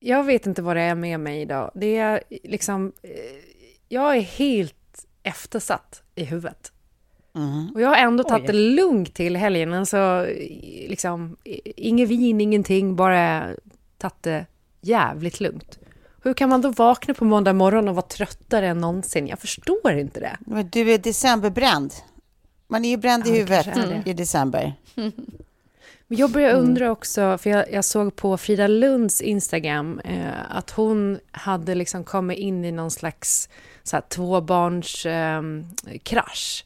Jag vet inte vad det är med mig idag. Det är liksom... eh, Jag är helt eftersatt i huvudet. Och jag har ändå tagit det lugnt till helgen. Alltså, liksom, inget vin, ingenting, bara tagit det jävligt lugnt. Hur kan man då vakna på måndag morgon och vara tröttare än någonsin? Jag förstår inte det. Men du är decemberbränd. Man är ju bränd i Ja, det huvudet i december. Men jag börjar Mm. undra också, för jag, jag såg på Frida Lunds Instagram eh, att hon hade liksom kommit in i någon slags så här, tvåbarns eh, krasch.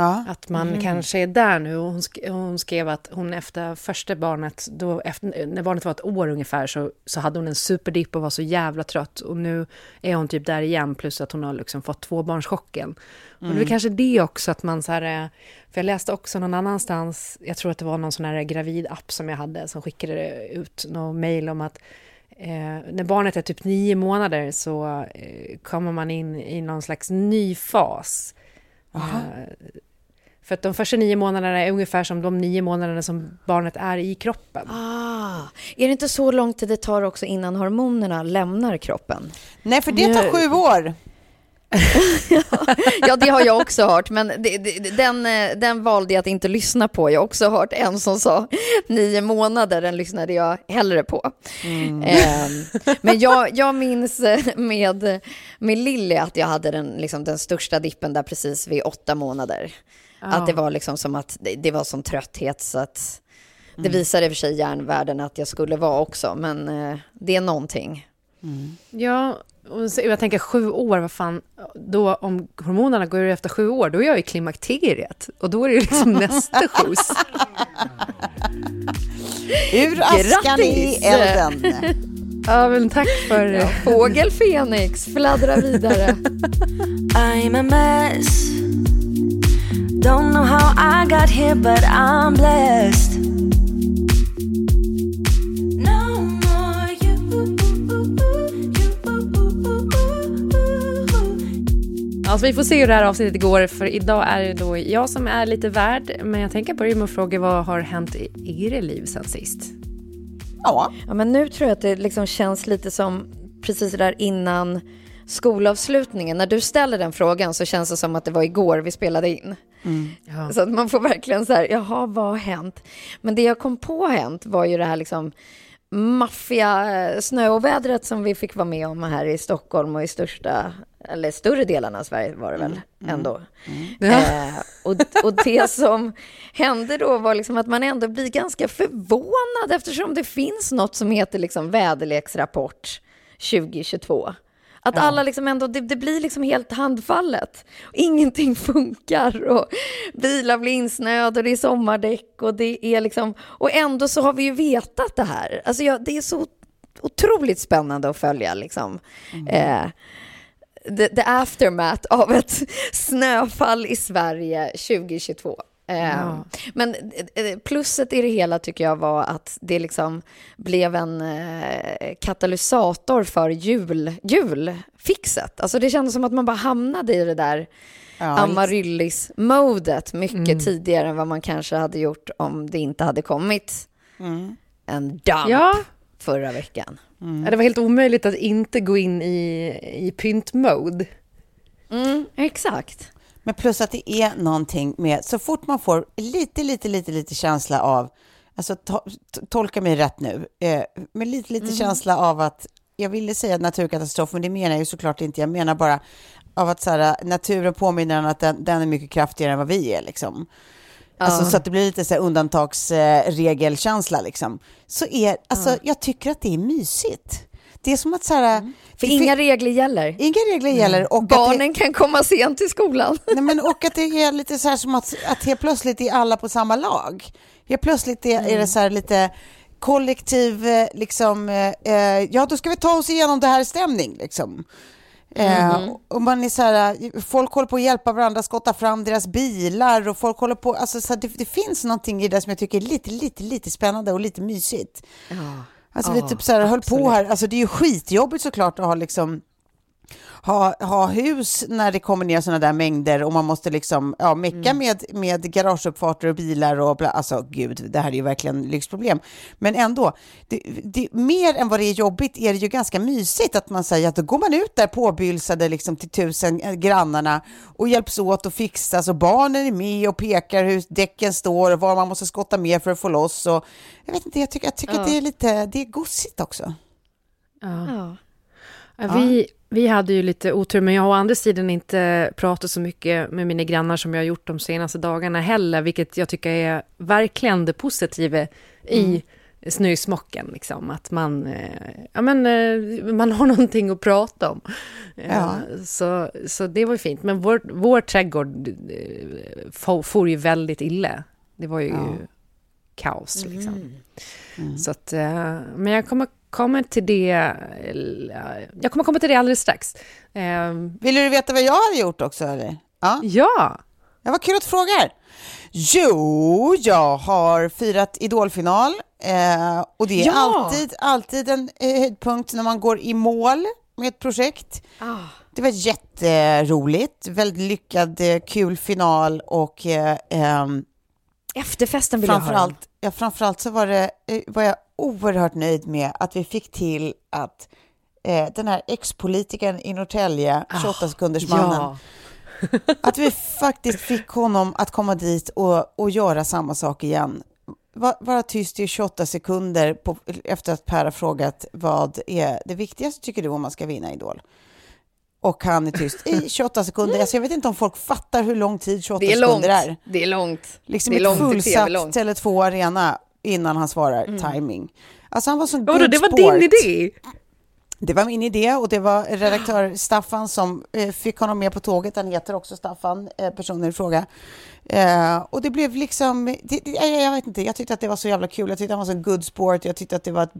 Ja. Att man kanske är där nu. Hon, sk- hon skrev att hon efter första barnet, då efter, när barnet var ett år ungefär, så, så hade hon en superdipp och var så jävla trött. Och nu är hon typ där igen, plus att hon har liksom fått tvåbarnschocken. Och det är väl kanske det också, att man så här... eh, För jag läste också någon annanstans, jag tror att det var någon sån här gravidapp som jag hade, som skickade ut någon mejl om att Eh, när barnet är typ nio månader så eh, kommer man in i någon slags ny fas. Eh, för att de första nio månaderna är ungefär som de nio månaderna som barnet är i kroppen. Ah, är det inte så lång tid det tar också innan hormonerna lämnar kroppen? Nej, för det tar sju år. Ja, det har jag också hört, men det, det, den, den valde jag att inte lyssna på. Jag har också hört en som sa nio månader, den lyssnade jag hellre på. Ehm, men jag, jag minns eh, med, med Lilly att jag hade den, liksom, den största dippen där precis vid åtta månader. Att det var liksom som att det, det var sån trötthet så att det visade i och för sig hjärnvärden att jag skulle vara också, men eh, det är någonting. Ja, och så- jag tänker sju år, vad fan, då om hormonerna går ur efter sju år, då är jag i klimakteriet. Och då är det ju liksom nästa skjuts. Ur askan i elden. Ja, men tack för... eh, Fågel Fenix, fladdra vidare. Don't know how I got here, but I'm blessed. No more you. Alltså vi får se hur det här avsnittet går, för idag är det då jag som är lite värd. Men jag tänker börja med att fråga vad har hänt i era liv sen sist? Ja, Ja, men nu tror jag att det liksom känns lite som precis där innan skolavslutningen. När du ställer den frågan så känns det som att det var igår vi spelade in. Ja. Så att man får verkligen så här, jaha, vad har hänt? Men det jag kom på hänt var ju det här liksom maffiga eh, snöovädret som vi fick vara med om här i Stockholm och i största, eller större delarna av Sverige var det väl ändå. Eh, och, och det som hände då var liksom att man ändå blir ganska förvånad eftersom det finns något som heter liksom väderleksrapport 2022. Att alla liksom ändå, det, det blir liksom helt handfallet. Ingenting funkar och bilar blir insnöade och det är sommardäck och det är liksom, och ändå så har vi ju vetat det här. Alltså jag, det är så otroligt spännande att följa liksom. Eh, the, the aftermath av ett snöfall i Sverige 2022. Eh, Men eh, plusset i det hela tycker jag var att det liksom blev en eh, katalysator för jul, julfixet. Alltså det kändes som att man bara hamnade i det där Ja, Amaryllis-modet mycket tidigare än vad man kanske hade gjort om det inte hade kommit en dump Ja. förra veckan. Ja, Det var helt omöjligt att inte gå in i, i pynt-mode. Mm, exakt. Men plus att det är någonting med, så fort man får lite, lite, lite, lite känsla av, alltså to, to, tolka mig rätt nu, eh, men lite, lite känsla av att, jag ville säga naturkatastrof, men det menar jag ju såklart inte, jag menar bara av att så här, naturen påminner en att den, den är mycket kraftigare än vad vi är liksom. Alltså, så att det blir lite så här undantagsregelkänsla liksom. Så är, alltså jag tycker att det är mysigt. Det är som att så här, För det- inga regler gäller. inga regler gäller och att det, Barnen kan komma sent till skolan. Nej, men och att det är lite så här som att, att helt plötsligt är alla på samma lag. Helt plötsligt är, är det så här lite kollektiv, eh, liksom, eh, eh, ja då ska vi ta oss igenom det här stämning liksom. Eh, och man är så här, folk håller på att hjälpa varandra, skotta fram deras bilar och folk håller på, alltså så här, det, det finns någonting i det som jag tycker är lite, lite, lite spännande och lite mysigt. Alltså vi Ja, typ så här, höll på absolut. här, alltså det är ju skitjobbigt såklart att ha liksom ha, ha hus när det kommer ner sådana där mängder och man måste liksom ja, mecka med, med garageuppfarter och bilar och bla, alltså gud, det här är ju verkligen lyxproblem. Men ändå, det, det, mer än vad det är jobbigt är det ju ganska mysigt att man säger att då går man ut där påbylsade liksom till tusen eh, grannarna och hjälps åt och fixas och barnen är med och pekar hur däcken står och var man måste skotta mer för att få loss och jag vet inte, jag tycker, jag tycker att det är lite, det är gosigt också. Ja. Ja, Vi, vi hade ju lite otur, men jag har å andra sidan inte pratat så mycket med mina grannar som jag har gjort de senaste dagarna heller, vilket jag tycker är verkligen det positiva i snösmocken, liksom. Att man, eh, ja, men, eh, man har någonting att prata om. Eh, Ja. Så, så det var ju fint. Men vår, vår trädgård for, for ju väldigt illa. Det var ju kaos, liksom. Så att, men jag kommer komma till det, jag kommer komma till det alldeles strax. Eh, Vill du veta vad jag hade gjort också? Eller? Ja. Ja, Ja, vad kul att du frågar. Jo, jag har firat idolfinal eh, och det är Ja. alltid, alltid en eh, höjdpunkt när man går i mål med ett projekt. Ah. Det var jätteroligt, väldigt lyckad, eh, kul final och eh, ehm, Efterfesten vill jag höra. framförallt, ja, framförallt så var, det, eh, var jag oerhört nöjd med att vi fick till att eh, den här ex-politikern i Norrtälje, 28 sekundersmannen, ja. att vi faktiskt fick honom att komma dit och, och göra samma sak igen. Va- Vara tyst i 28 sekunder på, efter att Per har frågat vad är det viktigaste tycker du om man ska vinna Idol? Och han är tyst i 28 sekunder. Alltså jag vet inte om folk fattar hur lång tid 28 Det är långt. sekunder är. Det är långt. Liksom det är ett långt fullsatt TV-långt. Tele2 Arena innan han svarar timing. Alltså han var så Vadå, good det var din idé? Det var min idé och det var redaktör Staffan som eh, fick honom med på tåget. Han heter också Staffan, eh, personen i fråga. Eh, och det blev liksom, det, det, jag, jag vet inte, jag tyckte att det var så jävla kul. Jag tyckte han var så good sport. Jag tyckte att det var ett,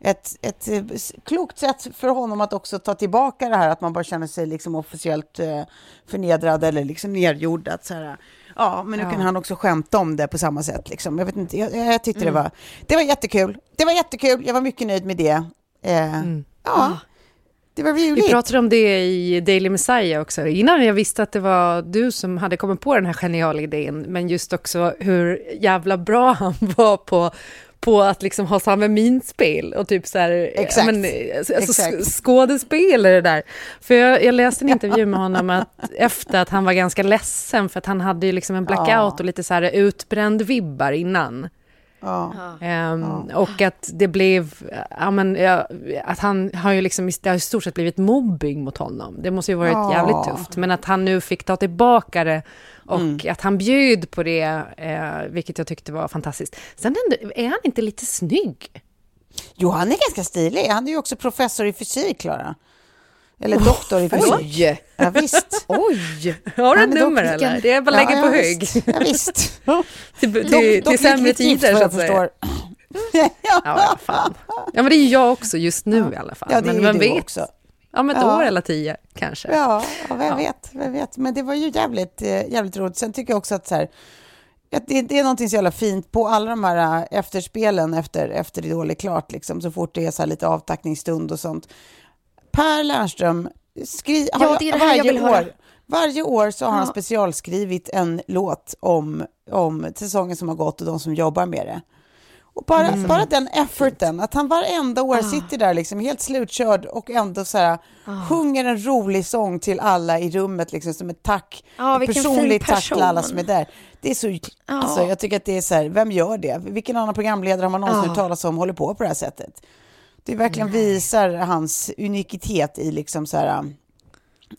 ett, ett, eh, s- klokt sätt för honom att också ta tillbaka det här att man bara känner sig liksom officiellt eh, förnedrad eller liksom nergjord. Att så här, ja, men nu kan han också skämta om det på samma sätt. Liksom. Jag vet inte, jag, jag tyckte det var, det var jättekul. Det var jättekul, jag var mycket nöjd med det. Eh, Ja, det var Vi roligt. pratade om det i Daily Messiah också, innan jag visste att det var du som hade kommit på den här geniala idén, men just också hur jävla bra han var på på att liksom ha samma minspel och typ så här, Exakt. Men, alltså Exakt. sk- skådespelare där. För jag, jag läste en intervju med honom att, efter att han var ganska ledsen för att han hade ju liksom en blackout Ja. och lite så här utbränd vibbar innan. Ja. Ehm, Och att det blev, ja, men, ja, att han har ju liksom, det har i stort sett blivit mobbing mot honom. Det måste ju varit Ja. jävligt tufft. Men att han nu fick ta tillbaka det och Mm. att han bjöd på det, eh, vilket jag tyckte var fantastiskt. Sen är han inte lite snygg? Jo, han är ganska stilig. Han är ju också professor i fysik, Klara. Eller doktor i fysik. Oj! Ja, visst. Oj! Har du Ja, ett nummer fick eller? Det är bara att lägga ja, på ja, hög. Visst. Ja, visst. Till, till, till sämre tider så att säga. förstår. Ja, ja, fan. Ja, men det är ju jag också just nu i alla fall. Ja, det är men ju vem du vet? också. Om ett Ja. år eller tio kanske. Ja, ja vem vet, vem vet. Men det var ju jävligt, eh, jävligt roligt. Sen tycker jag också att så här, det, det är någonting så jävla fint på alla de här äh, efterspelen efter, efter Idol är klart, liksom, så fort det är så här lite avtackningsstund och sånt. Per Lernström, skri, Ja, har, det det varje år, varje år så har han Ja. specialskrivit en låt om, om säsongen som har gått och de som jobbar med det. Och bara, Mm. bara den efforten, att han varenda Ah. år sitter där liksom helt slutkörd och ändå så här, Ah. sjunger en rolig sång till alla i rummet liksom som ett tack, Ja, ett personligt tack till alla person. som är där. Det är så, alltså, jag tycker att det är så här, vem gör det? Vilken annan programledare har man någonsin Ja. hört talas om håller på på det här sättet? Det verkligen visar hans unikitet i liksom så här,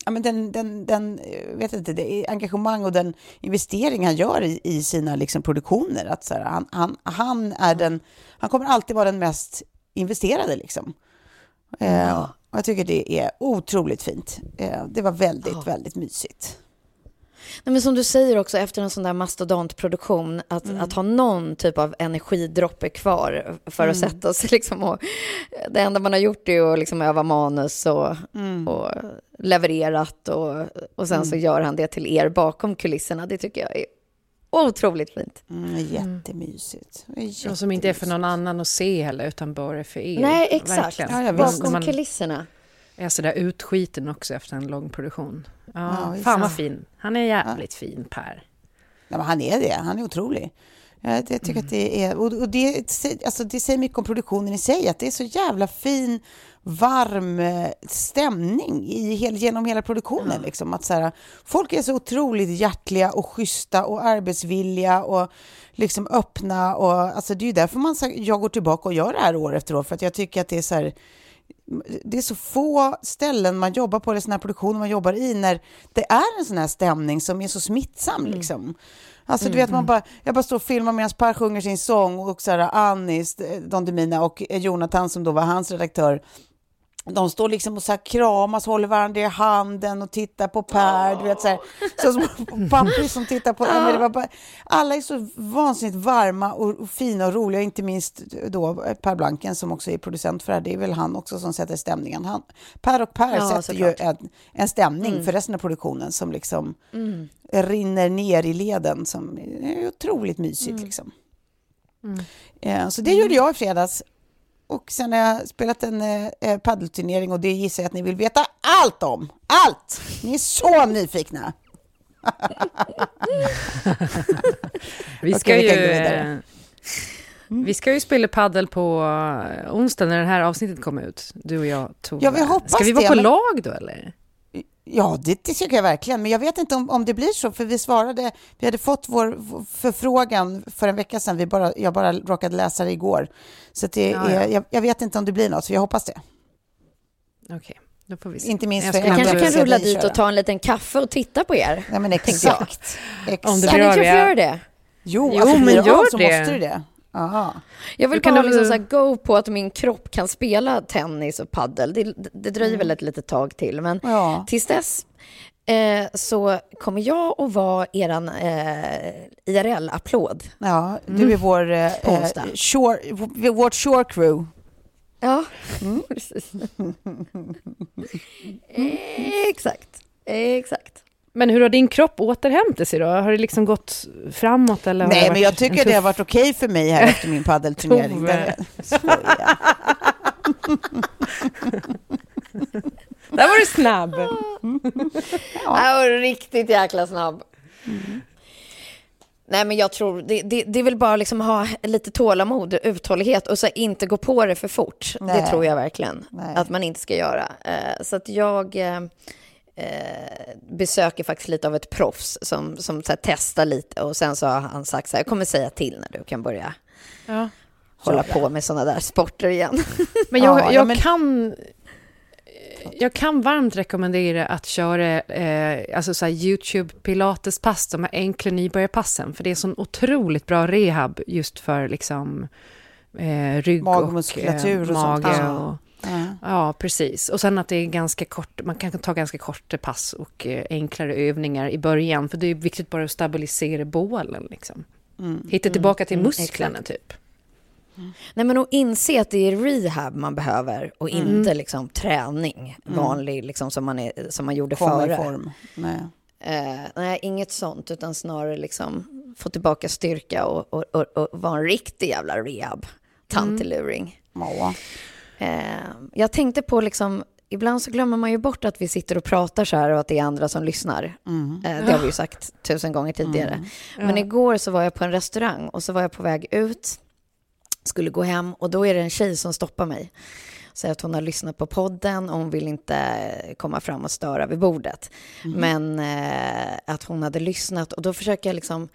ja, men den, den, den, vet inte, det engagemang och den investering han gör i, i sina liksom produktioner. Att så här, han, han, han, är den, han kommer alltid vara den mest investerade. Liksom. Eh, och jag tycker det är otroligt fint. Eh, det var väldigt, väldigt mysigt. Nej, men som du säger också, efter en sån där mastodontproduktion, att, Mm. att ha någon typ av energidroppe kvar för att Mm. sätta sig. Liksom, och, det enda man har gjort är att liksom öva manus och, Mm. och levererat och, och sen så gör han det till er bakom kulisserna. Det tycker jag är otroligt fint. Mm, jättemysigt. Det är Och som inte är för någon jättemysigt. annan att se heller, utan bara för er. Nej, exakt. Verkligen. Ja, bakom Man kulisserna. Är sådär utskiten också efter en lång produktion. Ja, Ja, fan vad fin. Han är jävligt fin, Per. Ja, men han är det, han är otrolig. Jag, jag tycker att det är, och det, alltså det säger mycket om produktionen i sig, att det är så jävla fin, varm eh, stämning i hel, genom hela produktionen. Liksom. Att så här, folk är så otroligt hjärtliga och schyssta och arbetsvilliga och liksom öppna. Och, alltså det är ju därför man, här, jag går tillbaka och gör det här år efter år, för att jag tycker att det är så här, det är så få ställen man jobbar på, eller sådana här produktioner man jobbar i, när det är en sån här stämning som är så smittsam. Liksom. Alltså, du vet, man bara, jag bara står och filmar medan Per sjunger sin sång och så här, Anis, Don Demina och Jonathan som då var hans redaktör, de står liksom och så kramas, håller varandra i handen och tittar på Per. Du vet, så, här, så som pappor som tittar på... Alla är så vansinnigt varma och, och fina och roliga, inte minst då Per Blanken som också är producent för det här. Det är väl han också som sätter stämningen. Han, per och Per Ja, sätter ju såklart. en, en stämning för resten av produktionen som liksom rinner ner i leden som är otroligt mysigt. Liksom. Eh, Så det gjorde jag i fredags. Och sen har jag spelat en eh, eh, paddelturnering och det gissar jag att ni vill veta allt om. Allt! Ni är så nyfikna. Vi Okej, ska vi kan gå ju... eh, Vi ska ju spela paddel på eh, onsdag när det här avsnittet kommer ut. Du och jag, Tove. Ja, vi hoppas Ska vi vara det, på men- lag då eller? Ja, det, det tycker jag verkligen. Men jag vet inte om, om det blir så, för vi svarade, vi hade fått vår förfrågan för en vecka sedan. Vi bara, jag bara råkade läsa det igår. Så att det Ja, är, ja. Jag, jag vet inte om det blir något, så jag hoppas det. Okej, då får vi se. Inte minst Jag Jag kanske kan rulla dit köra. och ta en liten kaffe och titta på er. Ja, men jag. exakt. exakt. Om det Kan blir ni av, kanske ja. göra det? Jo, Jo, alltså, men det gör av så det. måste du det. Aha. Jag vill bara liksom så go på att min kropp kan spela tennis och paddel. Det, det dröjer väl ett litet tag till, men Ja. tills dess eh, så kommer jag att vara eran eh, IRL-applåd. Ja, du är vår, eh, eh, shore, vårt shore crew. Ja, Mm. precis. Exakt, exakt. Men hur har din kropp återhämtat sig då? Har det liksom gått framåt eller? Nej, men jag tycker tuff- det har varit okej för mig här efter min paddelturnering. Tove. Den- Skoja. Där var du snabb! Jag var riktigt jäkla snabb. Nej, men jag tror, det, det, det är väl bara liksom ha lite tålamod, uthållighet och så inte gå på det för fort. Nej. Det tror jag verkligen Nej. att man inte ska göra. Eh, så att jag eh, eh, besöker faktiskt lite av ett proffs som, som så här, testar lite och sen så har han sagt så här, jag kommer säga till när du kan börja Ja. hålla på med sådana där sporter igen. Men jag, Ja, ja, jag men- kan... Jag kan varmt rekommendera att köra eh, alltså så här YouTube pilatespass, de här enkla nybörjarpassen, för det är sån otroligt bra rehab just för liksom eh, rygg och, och sånt. mage. Ja. Och, Ja. ja, precis. Och sen att det är ganska kort, man kan ta ganska korta pass och eh, enklare övningar i början, för det är viktigt bara att stabilisera bålen. Liksom. Mm. Hitta tillbaka till mm, musklerna, typ. Nej, men att inse att det är rehab man behöver och Mm. inte liksom träning, vanlig, liksom, som, man är, som man gjorde Komma i före. form. Nej. Eh, nej, inget sånt, utan snarare liksom få tillbaka styrka och, och, och, och vara en riktig jävla rehab. Tanteluring. Ja. Eh, jag tänkte på liksom, ibland så glömmer man ju bort att vi sitter och pratar så här och att det är andra som lyssnar. Eh, det har vi ju sagt tusen gånger tidigare. Men igår så var jag på en restaurang och så var jag på väg ut, skulle gå hem och då är det en tjej som stoppar mig. Säger att hon har lyssnat på podden och hon vill inte komma fram och störa vid bordet. Men eh, att hon hade lyssnat och då försöker jag liksom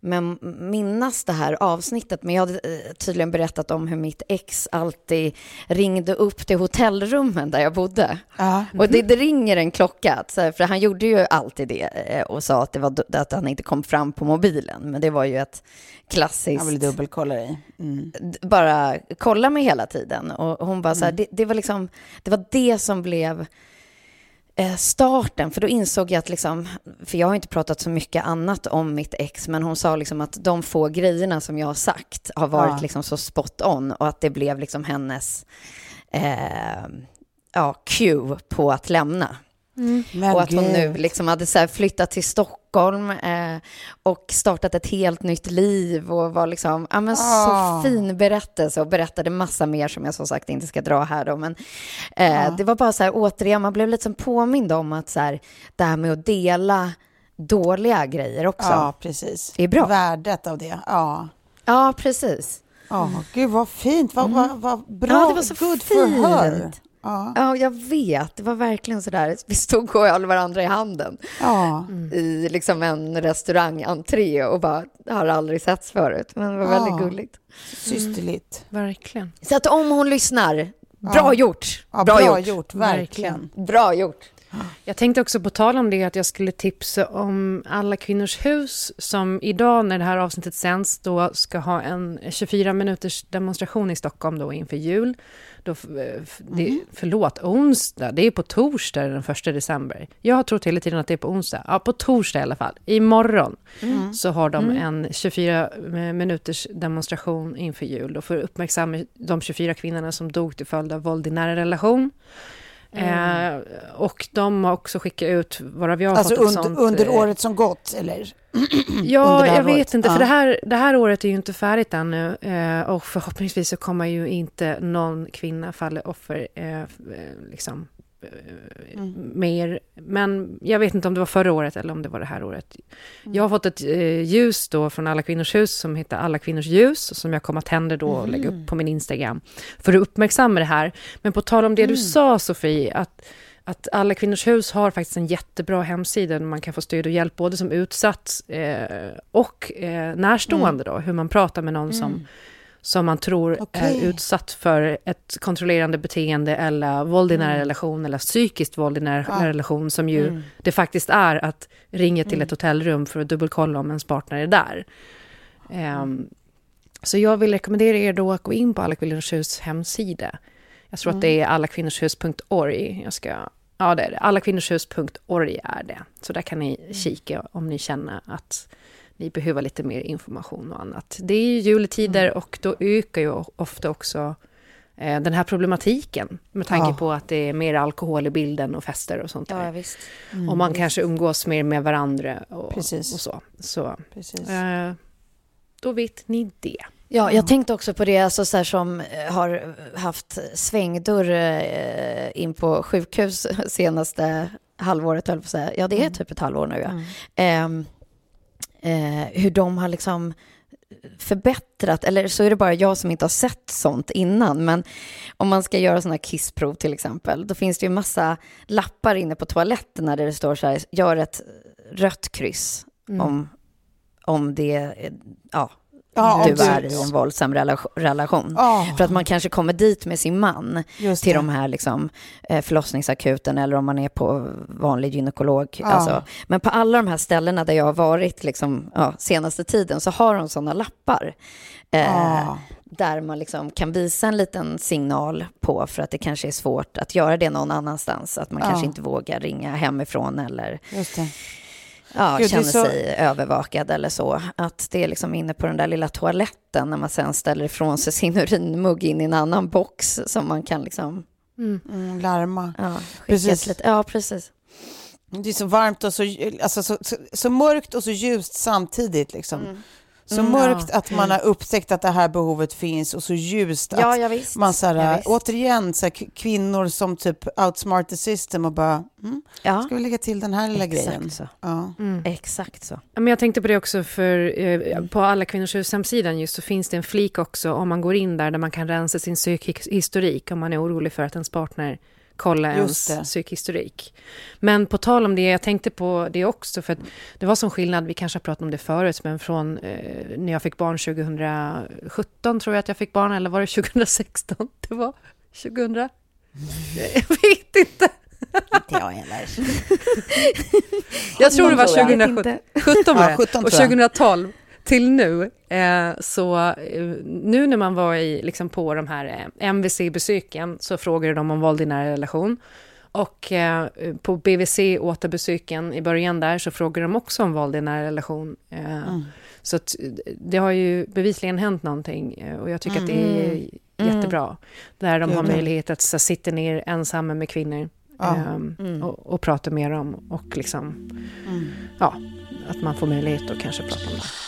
men minnas det här avsnittet, men jag hade eh, tydligen berättat om hur mitt ex alltid ringde upp till hotellrummen där jag bodde. Ja. Och det, det ringer en klocka, för han gjorde ju alltid det eh, och sa att, det var, att han inte kom fram på mobilen, men det var ju ett klassiskt... Jag vill dubbelkolla dig. Mm. bara kolla mig hela tiden. Och hon bara så här, det, det var liksom, det var det som blev starten, för då insåg jag att liksom, för jag har inte pratat så mycket annat om mitt ex, men hon sa liksom att de få grejerna som jag har sagt har varit Ja. liksom så spot on och att det blev liksom hennes eh, ja, cue på att lämna. Men och att hon nu liksom hade så här flyttat till Stockholm eh, och startat ett helt nytt liv och var liksom, ja men Ah. så fin berättelse och berättade massa mer som jag som sagt inte ska dra här då. Men eh, det var bara så här återigen, man blev lite som påmind om att så här, det här med att dela dåliga grejer också. Ja, precis. Det är bra. Värdet av det. Ja. Ja, precis. Ja, gud vad fint. Vad, vad, vad bra. Mm. Ja, det var så Good for her. Ja. Ja, jag vet. Det var verkligen så där. Vi stod och höll varandra i handen. Ja. i liksom en restaurangentré och bara har aldrig setts förut. Men det var väldigt Ja. gulligt. Systerligt. Verkligen. Så att om hon lyssnar, bra gjort! Ja, bra, gjort. Verkligen. Bra gjort! Jag tänkte också på tal om det att jag skulle tipsa om Alla Kvinnors Hus som idag när det här avsnittet sänds då ska ha en 24 minuters demonstration i Stockholm då inför jul. Då, f- det, förlåt, onsdag, det är på torsdag den 1 december. Jag har trott hela tiden att det är på onsdag. Ja, på torsdag i alla fall. Imorgon så har de en 24 minuters demonstration inför jul då för att uppmärksamma de 24 kvinnorna som dog till följd av våld i nära relation. Eh, och de har också skickat ut, varav jag har Alltså fått ett under, sånt... under eh, året som gått, eller? Ja, jag vet året. inte, Ja. för det här, det här året är ju inte färdigt ännu. Eh, och förhoppningsvis så kommer ju inte någon kvinna falla offer eh, eh, liksom, eh, Mm. mer. Men jag vet inte om det var förra året eller om det var det här året. Jag har fått ett eh, ljus då från Alla Kvinnors Hus som heter Alla Kvinnors Ljus som jag kommer att tända då och lägga upp på min Instagram för att uppmärksamma det här. Men på tal om det du sa Sofie, att att Alla Kvinnors Hus har faktiskt en jättebra hemsida där man kan få stöd och hjälp både som utsatt eh, och eh, närstående då, hur man pratar med någon som, som man tror Okej. är utsatt för ett kontrollerande beteende eller våld i nära relation eller psykiskt våld i nära relation som ju det faktiskt är att ringa till ett hotellrum för att dubbelkolla om ens partner är där. Ehm, så jag vill rekommendera er då att gå in på Alla Kvinnors Hus hemsida. Jag tror att det är allakvinnorshus.org. Jag ska, ja, det är det. Allakvinnorshus.org är det. Så där kan ni kika om ni känner att ni behöver lite mer information och annat. Det är ju juletider och då ökar ju ofta också eh, den här problematiken med tanke Ja. på att det är mer alkohol i bilden och fester och sånt där. Ja, visst. och man kanske umgås mer med varandra och, och så. Så Precis. eh, då vet ni det. Ja, jag tänkte också på det alltså, så här, som eh, har haft svängdörr eh, in på sjukhus senaste halvåret, höll på att säga. Ja, det är typ ett halvår nu. Ja. Ehm, eh, hur de har liksom förbättrat, eller så är det bara jag som inte har sett sånt innan, men om man ska göra sådana kissprov till exempel, då finns det ju massa lappar inne på toaletterna där det står så här, gör ett rött kryss om, om det, ja, Ja, du om är i en våldsam relation. relation. Ja, För att man kanske kommer dit med sin man till de här liksom, eh, förlossningsakuten eller om man är på vanlig gynekolog. Ja. Alltså. Men på alla de här ställena där jag har varit liksom, ja, senaste tiden så har de sådana lappar. Eh, Ja. Där man liksom kan visa en liten signal på för att det kanske är svårt att göra det någon annanstans. Att man Ja. kanske inte vågar ringa hemifrån eller Just det. Ja, Gud, det är känner så- sig övervakad eller så. Att det är liksom inne på den där lilla toaletten när man sen ställer ifrån sig sin urinmugg in i en annan box som man kan liksom Mm, larma. ja, Precis. Lite. Ja, precis. Det är så varmt och så, alltså, så, så, så mörkt och så ljust samtidigt. Liksom. Mm. Så mörkt att man har upptäckt att det här behovet finns och så ljust Ja, att ja, visst. man så här, Ja, visst. återigen så här, kvinnor som typ outsmart the system och bara, mm, Ja, ska vi lägga till den här lilla grejen? exakt så. Ja. Exakt så. Ja, Men jag tänkte på det också, för eh, på alla kvinnors hus hemsidan just så finns det en flik också om man går in där, där man kan rensa sin psykhistorik om man är orolig för att ens partner kollar Just ens det. psykhistorik. Men på tal om det, jag tänkte på det också, för det var som skillnad, vi kanske har pratat om det förut, men från eh, när jag fick barn 2017 tror jag att jag fick barn, eller var det 2016? Det var 2000? Jag vet inte. Inte jag heller. Jag tror det var tror jag. 2017 17 var det. 17 och tror jag. 2012 till nu, eh, så eh, nu när man var i, liksom på de här eh, MVC-besöken så frågade de om våld i nära relation. Och på BVC-återbesöken i början där så frågade de också om våld i nära relation. Eh, Så det har ju bevisligen hänt någonting och jag tycker att det är jättebra. Där de har möjlighet att så, sitta ner ensamma med kvinnor Ja. ehm, och, och prata med dem och liksom, ja, att man får möjlighet att kanske prata om det.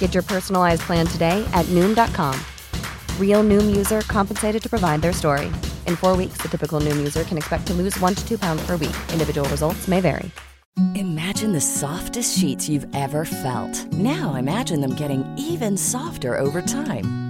Get your personalized plan today at Noom.com. Real Noom user compensated to provide their story. In four weeks, the typical Noom user can expect to lose one to two pounds per week. Individual results may vary. Imagine the softest sheets you've ever felt. Now imagine them getting even softer over time.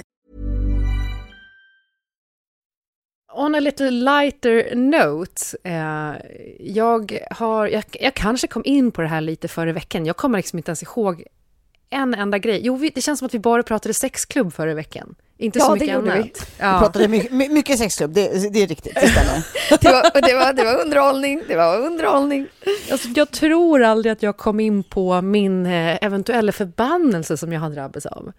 On a little lighter note, eh, jag, har, jag, jag kanske kom in på det här lite förra veckan. Jag kommer liksom inte ens ihåg en enda grej. Jo, vi, det känns som att vi bara pratade sexklubb förra veckan. Inte Ja, så mycket annat. vi. Vi Ja. pratade mycket, my- mycket sexklubb, det, det är riktigt, det. Det var, det, var, det var underhållning, det var underhållning. Alltså, jag tror aldrig att jag kom in på min eh, eventuella förbannelse som jag har drabbats av.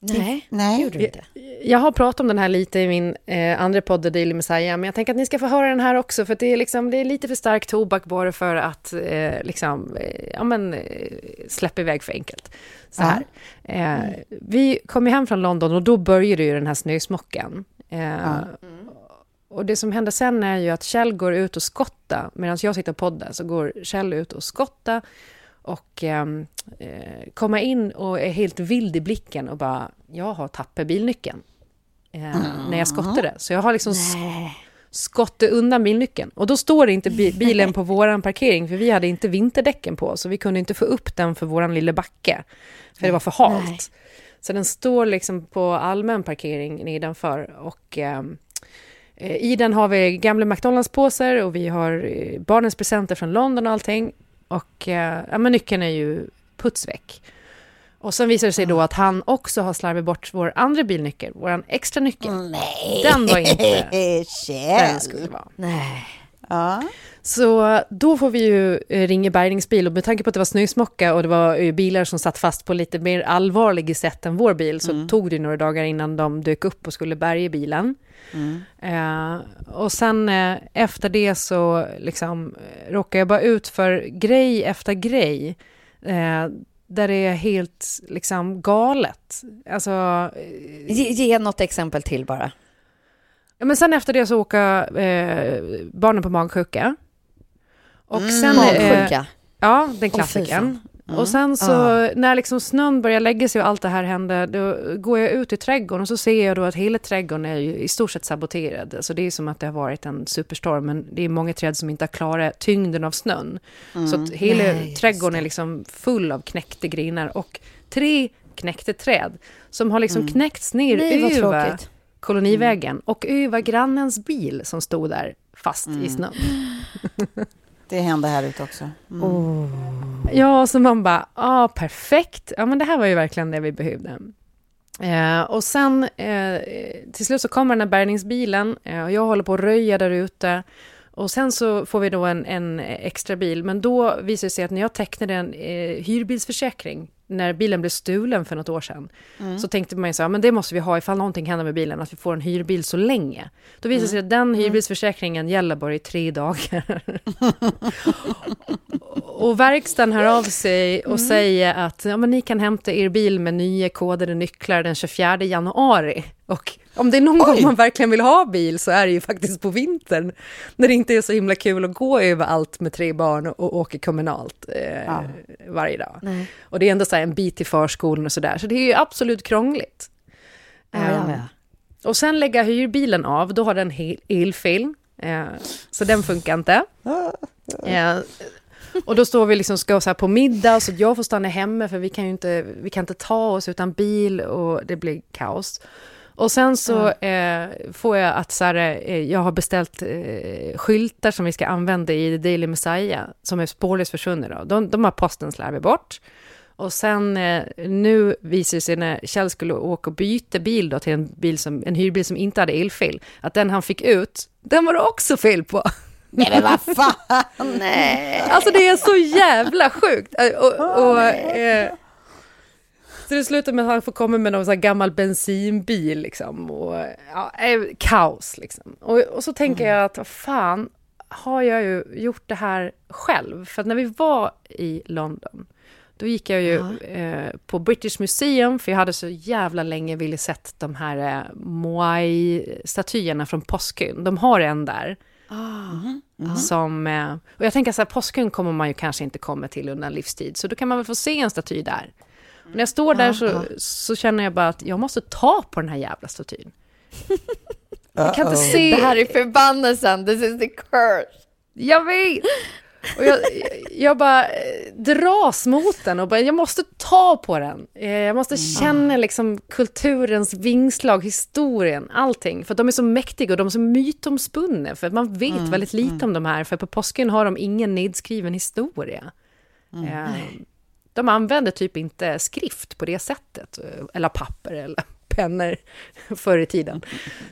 Nej, Nej. gjorde du inte. Jag har pratat om den här lite i min eh, andra podd, The Daily Messiah, men jag tänker att ni ska få höra den här också, för det är, liksom, det är lite för stark tobak bara för att eh, liksom, eh, ja, men, eh, släppa iväg för enkelt. Så här. Eh, vi kom ju hem från London och då började ju den här snösmockan. Eh, Och det som händer sen är ju att Kjell går ut och skottar, medan jag sitter och poddar, så går Kjell ut och skottar och ehm, eh, komma in och är helt vild i blicken och bara, jag har tappat bilnyckeln. Eh, När jag skottade. Så jag har liksom sk- skottat undan bilnyckeln. Och då står inte bi- bilen på våran parkering, för vi hade inte vinterdäcken på, så vi kunde inte få upp den för våran lilla backe. För det var för halt. Så den står liksom på allmän parkering nedanför och ehm, eh, i den har vi gamla McDonalds-påsar och vi har eh, barnens presenter från London och allting. Och eh, ja, men nyckeln är ju putsväck. Och sen visar det sig då att han också har slarvat bort vår andra bilnyckel, vår extra nyckel. Nej. Den var inte den Kjell. skulle vara. Nej. Ja. Så då får vi ju eh, ringa bärgningsbil och med tanke på att det var snösmocka och det var eh, bilar som satt fast på lite mer allvarlig sätt än vår bil så tog det några dagar innan de dök upp och skulle bärga bilen. Eh, och sen eh, efter det så liksom eh, råkade jag bara ut för grej efter grej Eh, där det är helt liksom galet. Alltså, Ge, ge något exempel till bara. Ja, men sen efter det så åker eh, barnen på magsjuka. Och sen... eh, Magsjuka. Ja, den klassikern. fan. Och sen så Ah. när liksom snön börjar lägga sig och allt det här händer, då går jag ut i trädgården och så ser jag då att hela trädgården är ju i stort sett saboterad. Alltså det är som att det har varit en superstorm, men det är många träd som inte har klarat tyngden av snön. Så att hela Mm. Nej, just trädgården är liksom full av knäckta grenar och tre knäckta träd som har liksom knäckts ner Mm. Nej, vad över kolonivägen och över grannens bil som stod där fast Mm. i snön. Det hände här ute också. Mm. Ja, så man bara, ja, ah, perfekt. Ja, men det här var ju verkligen det vi behövde. Eh, och sen eh, till slut så kommer den här bärgningsbilen eh, och jag håller på att röja där ute. Och sen så får vi då en, en extra bil, men då visar det sig att när jag tecknade en eh, hyrbilsförsäkring, när bilen blev stulen för något år sedan, så tänkte man ju så här, men det måste vi ha ifall någonting händer med bilen, att vi får en hyrbil så länge. Då visar det sig att den hyrbilsförsäkringen gäller bara i tre dagar. Och verkstaden hör av sig och säger att ja, men ni kan hämta er bil med nya kodade nycklar den 24 januari. Och om det är någon gång man verkligen vill ha bil så är det ju faktiskt på vintern. När det inte är så himla kul att gå över allt med tre barn och, åka kommunalt eh, varje dag. Och det är ändå så en bit till förskolan och sådär. Så det är ju absolut krångligt. Ja, ja, ja. Och sen lägga hyrbilen av, då har den elfil. Eh, så den funkar inte. Eh, och då står vi liksom ska så här på middag, så jag får stanna hemma för vi kan ju inte, vi kan inte ta oss utan bil och det blir kaos. Och sen så eh, får jag att så här, eh, jag har beställt eh, skyltar som vi ska använda i The Daily Messiah, som är spårlöst försvunna. Då. De, de har posten slarvat bort. Och sen eh, nu visar det sig när Kjell skulle åka och byta bil då till en, bil som, en hyrbil som inte hade elfil, att den han fick ut, den var det också fel på. Nej, men vad fan! Nej. Alltså det är så jävla sjukt. Eh, Och, och, eh, så det slutar med att han får komma med någon sån här gammal bensinbil liksom. Och, ja, eh, kaos liksom. Och, och så tänker jag att fan, har jag ju gjort det här själv? För att när vi var i London, då gick jag ju eh, på British Museum, för jag hade så jävla länge ville sett de här eh, Moai-statyerna från Påskön. De har en där. Som, eh, och jag tänker så här, påsken kommer man ju kanske inte komma till under en livstid, så då kan man väl få se en staty där. Och när jag står där så, så känner jag bara att jag måste ta på den här jävla statyn. Jag kan inte se... Det här är förbannelsen, this is the curse. Jag vet! Och jag, jag bara eh, dras mot den och bara, jag måste ta på den. Eh, Jag måste känna liksom kulturens vingslag, historien, allting. För att de är så mäktiga och de är så mytomspunna. För att man vet väldigt lite om de här, för på påsken har de ingen nedskriven historia. Eh, De använder typ inte skrift på det sättet, eh, eller papper eller pennor förr i tiden.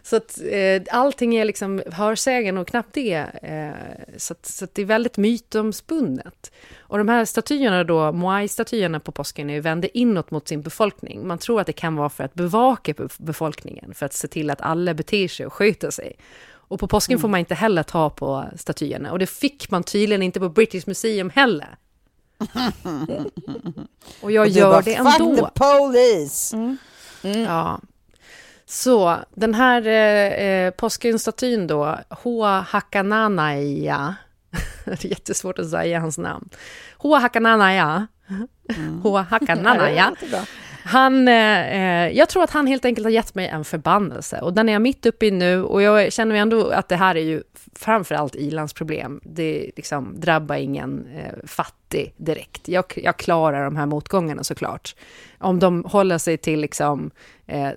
Så att eh, allting är liksom hörsägen och knappt det. Eh, så att, så att det är väldigt mytomspunnet. Och de här statyerna då, Moai-statyerna på påsken är vända inåt mot sin befolkning. Man tror att det kan vara för att bevaka be- befolkningen, för att se till att alla beter sig och sköter sig. Och på påsken får man inte heller ta på statyerna. Och det fick man tydligen inte på British Museum heller. Och jag Och gör bara, det Fuck ändå. the police! Ja. Så den här eh, eh, påskynstatyn då, Hoa Hakananaya, det är jättesvårt att säga hans namn. Hoa Hakananaya, Hoa Hakananaya. Han, eh, eh, jag tror att han helt enkelt har gett mig en förbannelse och den är jag mitt uppe i nu och jag känner ju ändå att det här är ju framförallt ilandsproblem. Det liksom drabbar ingen eh, fattig direkt. Jag, jag klarar de här motgångarna såklart. Om de håller sig till liksom eh,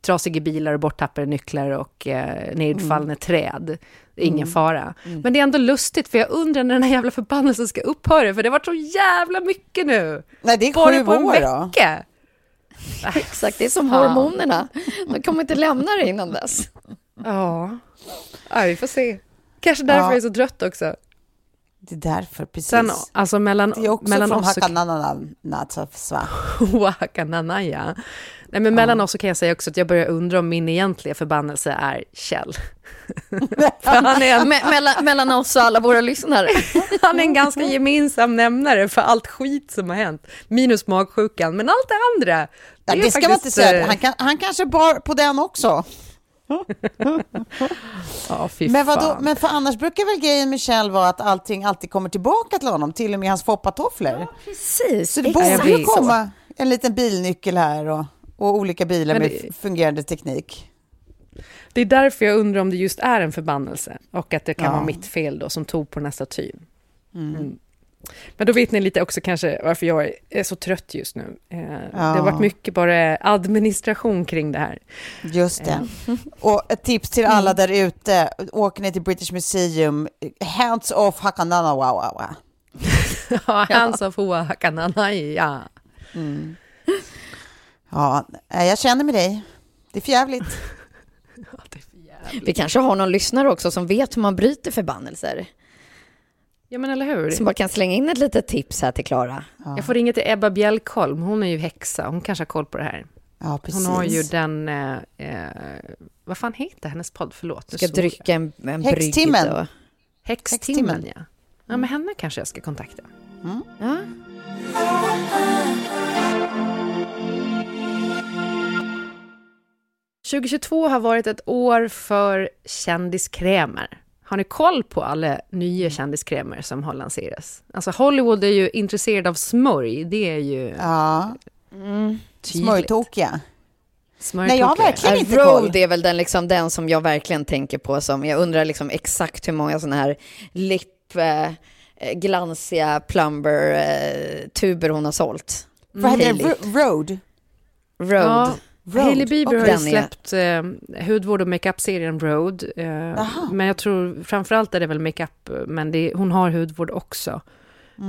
trasiga bilar och borttappade nycklar och eh, nedfallna träd. Ingen fara. Men det är ändå lustigt för jag undrar när den här jävla förbannelsen ska upphöra för det har varit så jävla mycket nu. Nej, det är Bara sju på en år då. Exakt, det är som hormonerna. De kommer inte lämna det innan dess. Ja. ja, vi får se. Kanske därför Ja. jag är så trött också. Det är därför, precis. Sen, alltså mellan, det är också mellan från Hakananatsva. Wakananaya. Nej, men mellan oss så kan jag säga också att jag börjar undra om min egentliga förbannelse är Kjell. För han, är en, Me- mellan, mellan oss och alla våra lyssnare. han är en ganska gemensam nämnare för allt skit som har hänt. Minus magsjukan, men allt det andra. Ja, är det ska man inte faktiskt, säga. eh, Han, kan, han kanske bar på den också. Ja, fy Men, vadå, men för annars brukar väl grejen med Kjell vara att allting alltid kommer tillbaka till honom, till och med hans foppatofflor. Precis. så det exakt borde ju så. komma en liten bilnyckel här och, och olika bilar med det- f- fungerande teknik. Det är därför jag undrar om det just är en förbannelse och att det kan Ja. vara mitt fel då som tog på den här statyn. Mm. Men då vet ni lite också kanske varför jag är så trött just nu. Eh, Det har varit mycket bara administration kring det här. Just det. Och ett tips till alla där ute, åker ni till British Museum, hands off Hakananawawa. Ja, Hands of Huakananai, ja. Ja, nej, jag känner med dig. Det är för jävligt. Vi kanske har någon lyssnare också som vet hur man bryter förbannelser. Ja, men eller hur? Som bara kan slänga in ett litet tips här till Klara. Jag får ringa till Ebba Bjälkholm, hon är ju häxa, hon kanske har koll på det här. Ja, precis. Hon har ju den, eh, eh, vad fan heter hennes podd? Förlåt. Ska dricka en, en Häxtimmen. och- Häxtimmen, Häxtimmen. ja. Ja, men henne kanske jag ska kontakta. Ja. 2022 har varit ett år för kändiskrämer. Har ni koll på alla nya kändiskrämer som har lanserats? Alltså Hollywood är ju intresserad av smörj, det är ju Ja, tydligt. smörjtokiga. Nej, jag har verkligen inte koll. Road är väl den, liksom, den som jag verkligen tänker på som, jag undrar liksom exakt hur många sådana här lipp, eh, glansiga plumber eh, tuber hon har sålt. Vad heter det? Hailey. Ro- Road? Road. Ja, Road. Hailey Bieber har ju släppt eh, hudvård och makeup-serien Road. Eh, men jag tror framförallt är det väl makeup, men det, hon har hudvård också.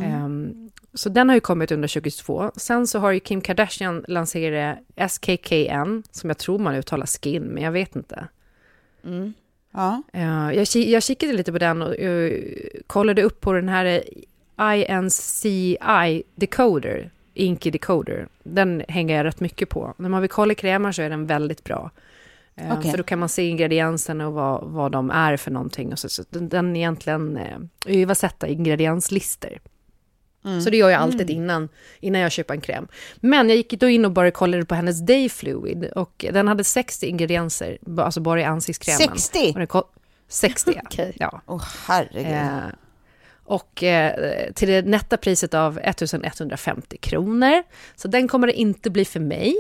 Ehm, så den har ju kommit under 2022. Sen så har ju Kim Kardashian lanserat SKKN, som jag tror man uttalar skin, men jag vet inte. Ja. Eh, jag, jag kikade lite på den och eh, kollade upp på den här eh, INCI Decoder, Inky Decoder. Den hänger jag rätt mycket på. När man vill kolla krämer så är den väldigt bra. Eh, Okej. För då kan man se ingredienserna och vad, vad de är för någonting. Och så, så den, den egentligen eh, översätta ingredienslistor. Så det gör jag alltid innan, innan jag köper en kräm. Men jag gick då in och bara kollade på hennes Day Fluid och den hade 60 ingredienser, alltså bara i ansiktskrämen. 60? Och den ko- 60, ja. Okej. ja. Åh, herregud. Eh, och eh, till det nätta priset av 1150 kronor. Så den kommer det inte bli för mig.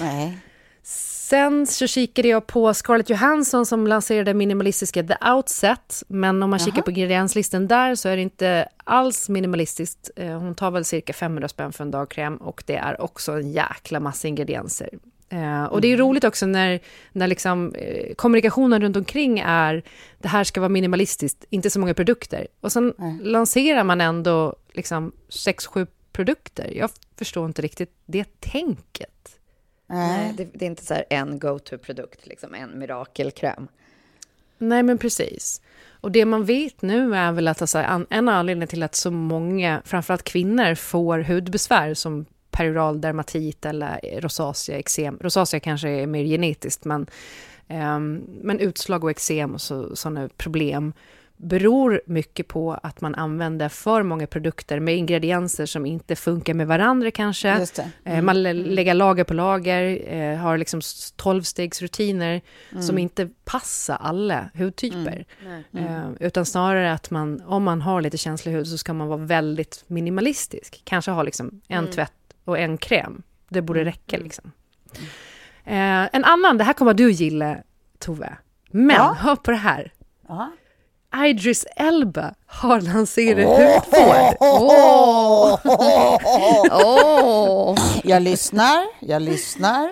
Nej. Sen så kikade jag på Scarlett Johansson som lanserade minimalistiska The Outset. Men om man kikar på ingredienslistan där så är det inte alls minimalistiskt. Eh, Hon tar väl cirka 500 spänn för en dagkräm och det är också en jäkla massa ingredienser. Eh, och det är roligt också när, när liksom, eh, kommunikationen runt omkring är det här ska vara minimalistiskt, inte så många produkter. Och sen lanserar man ändå liksom 6-7 produkter. Jag förstår inte riktigt det tänket. Nej, det, det är inte så här en go-to-produkt, liksom en mirakelkräm. Nej, men precis. Och det man vet nu är väl att alltså, en anledning till att så många, framförallt kvinnor, får hudbesvär som perioral dermatit eller rosacea, eksem. Rosacea kanske är mer genetiskt, men, ehm, men utslag och eksem och så, sådana problem beror mycket på att man använder för många produkter med ingredienser som inte funkar med varandra kanske. Eh, Man lä- lägger lager på lager, eh, har liksom tolvstegsrutiner som inte passar alla hudtyper. Eh, utan snarare att man, om man har lite känslig hud så ska man vara väldigt minimalistisk. Kanske ha liksom en tvätt och en kräm. Det borde räcka liksom. Eh, en annan, det här kommer du gilla Tove. Men Ja. hör på det här. Ja. Idris Elba har lanserat hudvård. Åh! Jag lyssnar, jag lyssnar.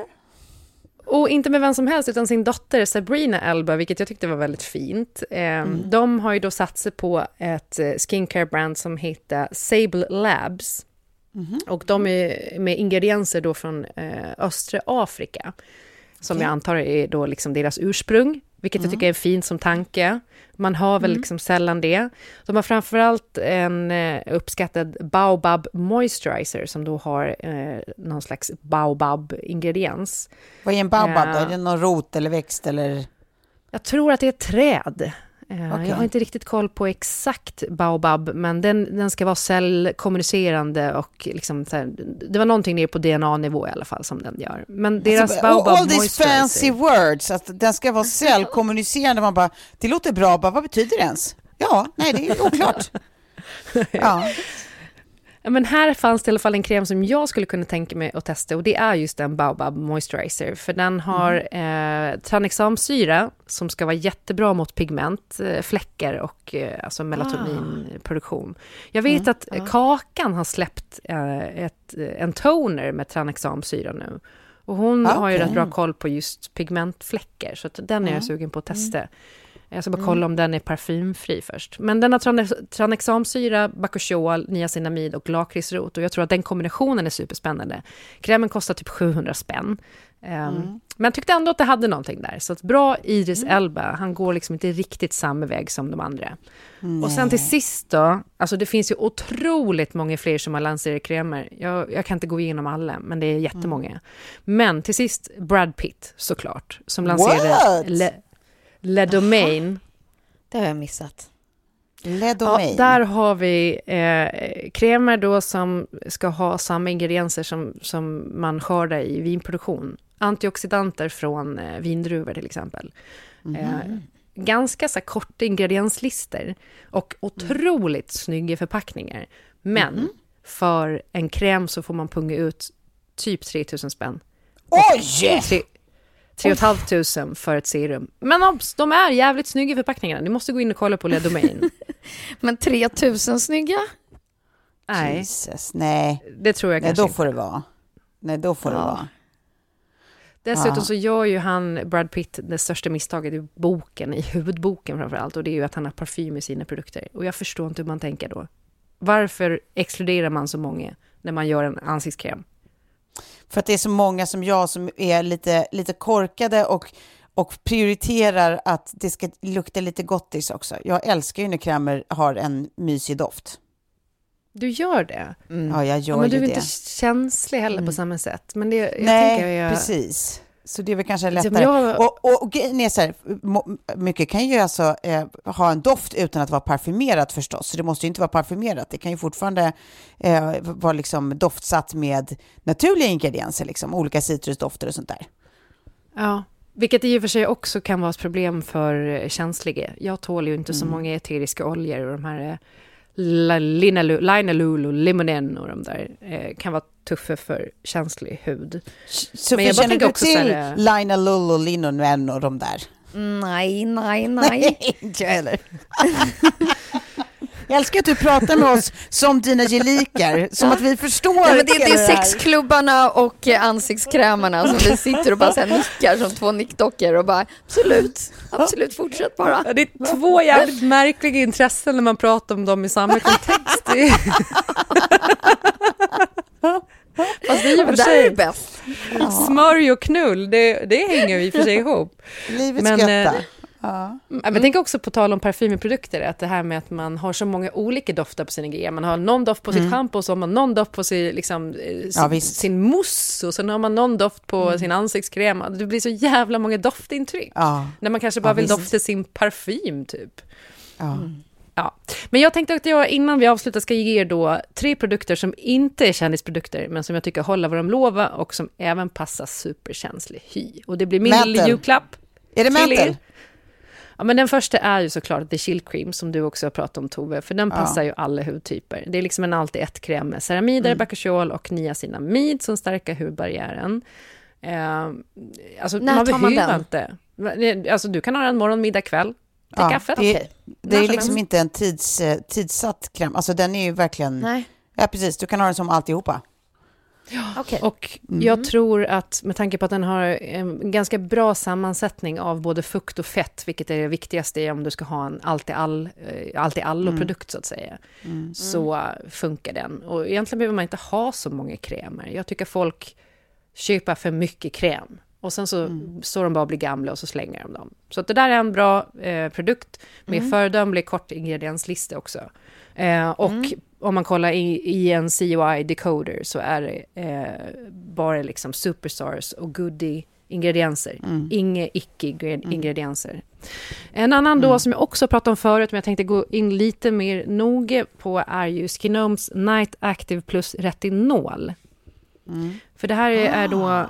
Och inte med vem som helst, utan sin dotter Sabrina Elba, vilket jag tyckte var väldigt fint. Eh, De har ju då satt sig på ett eh, skincare-brand som heter Sable Labs. Och de är med ingredienser då från eh, östra Afrika, som jag antar är då liksom deras ursprung. vilket jag tycker är fint som tanke. Man har väl liksom sällan det. De har framförallt en eh, uppskattad Baobab Moisturizer som då har eh, någon slags Baobab-ingrediens. Vad är en baobab då? Ja. Är det någon rot eller växt eller? Jag tror att det är ett träd. Eh, Okej. Jag har inte riktigt koll på exakt Baobab, men den, den ska vara cellkommunicerande och liksom här, det var någonting nere på DNA-nivå i alla fall som den gör. Men deras Alltså, Baobab all these fancy words, att den ska vara cellkommunicerande. Man bara, det låter bra, bara, vad betyder det ens? Ja, nej, det är oklart. Ja. Ja, men här fanns det i alla fall en kräm som jag skulle kunna tänka mig att testa och det är just en Baobab Moisturizer. För den har Mm. eh, tranexamsyra som ska vara jättebra mot pigment, eh, fläckar och eh, alltså melatoninproduktion. Jag vet Mm. att Kakan har släppt eh, ett, en toner med tranexamsyra nu. Och hon Ah, har ju rätt bra koll på just pigmentfläckar, så den är jag sugen på att testa. Jag ska bara kolla om den är parfymfri först. Men den har trane- tranexamsyra, bakuchiol, niacinamid och lakritsrot. Och jag tror att den kombinationen är superspännande. Krämen kostar typ 700 spänn. Um, Men jag tyckte ändå att det hade någonting där. Så bra Idris Elba, han går liksom inte riktigt samma väg som de andra. Och sen till sist då, alltså det finns ju otroligt många fler som har lanserat krämer. Jag, jag kan inte gå igenom alla, men det är jättemånga. Men till sist Brad Pitt såklart, som lanserade What? Le, Le Domain. Det har jag missat. Ja, Ledomain. där har vi eh, krämer då som ska ha samma ingredienser som, som man skördar i vinproduktion. Antioxidanter från eh, vindruvor till exempel. Eh, ganska så korta ingredienslistor och otroligt snygga förpackningar. Men för en kräm så får man punga ut typ 3000 spänn. Oj! Tre, tre och ett halvt tusen för ett serum. Men obs, de är jävligt snygga förpackningarna. Ni måste gå in och kolla på Le Domain. Men 3000 snygga? Nej, Jesus, nej. det tror jag Nej, kanske då inte. får det vara. Nej, då får det Ja. vara. Dessutom Ja. så gör ju han, Brad Pitt, det största misstaget i boken, i huvudboken framför allt, och det är ju att han har parfym i sina produkter. Och jag förstår inte hur man tänker då. Varför exkluderar man så många när man gör en ansiktskräm? För att det är så många som jag som är lite, lite korkade och, och prioriterar att det ska lukta lite gottis också. Jag älskar ju när krämer har en mysig doft. Du gör det? Ja, jag gör Ja, men du är det. inte känslig heller på samma sätt. Men det, jag Nej, tänker jag, precis. Så det är väl kanske Liksom, lättare. jag- Och, och, och är så här, mycket kan ju alltså eh, ha en doft utan att vara parfymerat förstås. Så det måste ju inte vara parfymerat. Det kan ju fortfarande eh, vara liksom doftsatt med naturliga ingredienser, liksom, olika citrusdofter och sånt där. Ja, vilket i och för sig också kan vara ett problem för eh, känsliga. Jag tål ju inte så Mm. många eteriska oljor och de här linalul och limonen och de där eh, kan vara tuffa för känslig hud. Så Men jag bara känner du också så till här, eh, Lina Lullo, Linonen och de där? Nej, nej, nej. inte jag heller. Jag älskar att du pratar med oss som dina gelikar, som att vi förstår Ja, men det, det är sexklubbarna och eh, ansiktskrämarna som vi sitter och bara så här nickar som två nickdockor och bara absolut, absolut, fortsätt bara. Ja, det är två jävligt märkliga intressen när man pratar om dem i samma kontext. Det är- Fast och för Det där är sig, bäst. smörj och knull, det, det hänger ju i och för sig ihop. Livets Men, götta. Ja. Ja, men tänk också på tal om parfymprodukter, att det här med att man har så många olika dofter på sina grejer. Man har någon doft på sitt schampo, och så har man någon doft på sin, liksom, eh, sin, Ja, sin mousse, och sen har man någon doft på sin ansiktskräm. Det blir så jävla många doftintryck. Ja. När man kanske bara Ja, vill visst. dofta sin parfym, typ. Ja. Ja. Men jag tänkte att jag innan vi avslutar ska ge er då tre produkter som inte är kändisprodukter, men som jag tycker håller vad de lovar och som även passar superkänslig hy. Och det blir min lilla julklapp. Är det till er. Ja, men den första är ju såklart The Chill Cream som du också har pratat om Tove, för den passar ju alla hudtyper. Det är liksom en allt i ett-kräm med ceramider, bakuchiol och niacinamid som stärker hudbarriären. Eh, alltså, När man tar man den? inte. Alltså, du kan ha den morgon, middag, kväll till Ja, kaffet. det, det är liksom inte en tids, eh, tidssatt kräm. Alltså den är ju verkligen... Nej, Ja, precis. Du kan ha den som alltihopa. Okej. Och Mm. jag tror att med tanke på att den har en ganska bra sammansättning av både fukt och fett, vilket är det viktigaste om du ska ha en allt i all, eh, allt i Mm. så att säga, så eh, funkar den. Och egentligen behöver man inte ha så många krämer. Jag tycker folk köper för mycket kräm. Och sen så står de bara och blir gamla och så slänger de dem. Så att det där är en bra eh, produkt med Mm. föredömlig kort ingredienslista också. Eh, och om man kollar i, i en COI decoder så är det eh, bara liksom superstars och goodie ingredienser. Inga icke-ingredienser. En annan då som jag också pratat om förut, men jag tänkte gå in lite mer noga på, är ju Skinoms Night Active plus retinol. För det här är, är då...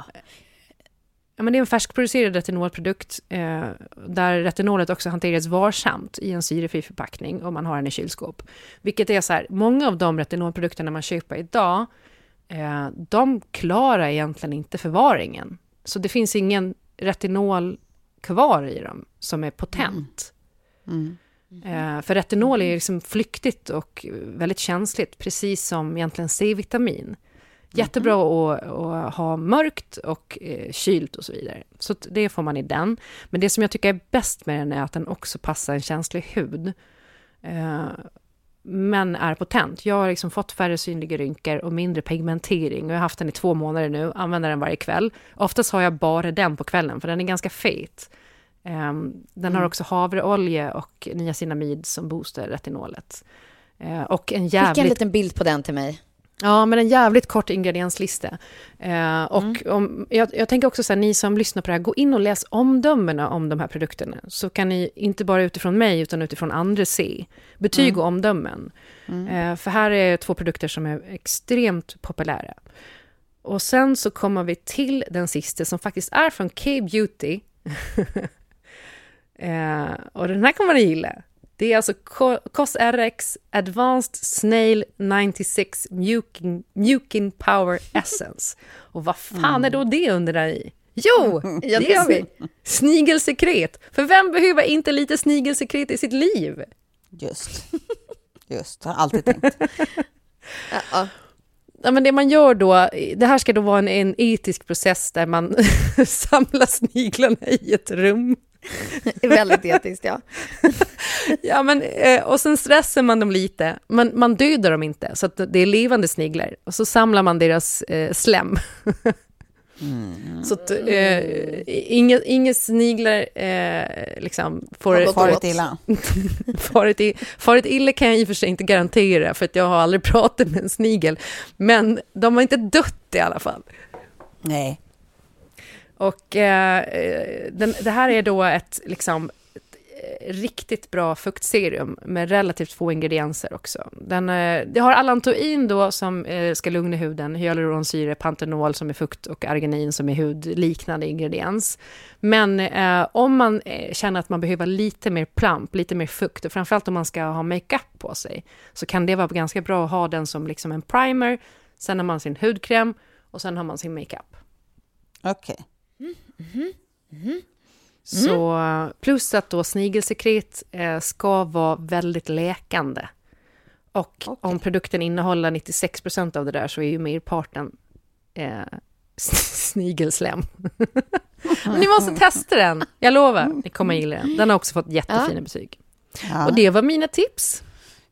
Ja, men det är en färskproducerad retinolprodukt eh, där retinolet också hanteras varsamt i en syrefri förpackning om man har den i kylskåp. Vilket är så här, många av de retinolprodukterna man köper idag, eh, de klarar egentligen inte förvaringen. Så det finns ingen retinol kvar i dem som är potent. Eh, för retinol är liksom flyktigt och väldigt känsligt, precis som egentligen C-vitamin. Jättebra att, att ha mörkt och eh, kylt och så vidare. Så det får man i den. Men det som jag tycker är bäst med den är att den också passar en känslig hud. Eh, men är potent. Jag har liksom fått färre synliga rynkor och mindre pigmentering. Och jag har haft den i två månader nu, använder den varje kväll. Oftast har jag bara den på kvällen, för den är ganska fet. Um, den har också havreolja och niacinamid som boostar retinolet. Eh, och en Skicka en jävligt... liten bild på den till mig. Ja, men en jävligt kort ingredienslista. Eh, och om, jag, jag tänker också så här, ni som lyssnar på det här, gå in och läs omdömena om de här produkterna. Så kan ni inte bara utifrån mig, utan utifrån andra se betyg och omdömen. Eh, för här är två produkter som är extremt populära. Och sen så kommer vi till den sista som faktiskt är från K-beauty. eh, och den här kommer ni gilla. Det är alltså Co- COSRX Advanced Snail 96 Mjukin, Mjukin Power Essence. Och vad fan är då det undrar ni? Jo, Ja, det är har vi. snigelsekret. För vem behöver inte lite snigelsekret i sitt liv? Just. Just, har alltid tänkt. Ja, Ja, men det man gör då, det här ska då vara en, en etisk process där man samlar sniglarna i ett rum. väldigt etiskt, ja. Ja, men, eh, och sen stressar man dem lite, men man dödar dem inte, så att det är levande sniglar. Och så samlar man deras eh, slem. Så att eh, inga, inga sniglar eh, liksom får... Farit illa. farit, i, farit illa kan jag i och för sig inte garantera, för att jag har aldrig pratat med en snigel. Men de har inte dött i alla fall. Nej. Och eh, den, det här är då ett liksom, eh, riktigt bra fuktserum med relativt få ingredienser också. Den, eh, det har allantoin då som eh, ska lugna huden, hyaluronsyra, pantenol som är fukt och arginin som är hudliknande ingrediens. Men eh, om man känner att man behöver lite mer plump, lite mer fukt och framförallt om man ska ha makeup på sig så kan det vara ganska bra att ha den som liksom en primer, sen har man sin hudkräm och sen har man sin makeup. Okej. Så plus att då snigelsekret eh, ska vara väldigt läkande. Och om produkten innehåller 96% av det där så är ju merparten eh, snigelslem. Ni måste testa den, jag lovar. Ni kommer gilla den. Den har också fått jättefina betyg. Ja. Och det var mina tips.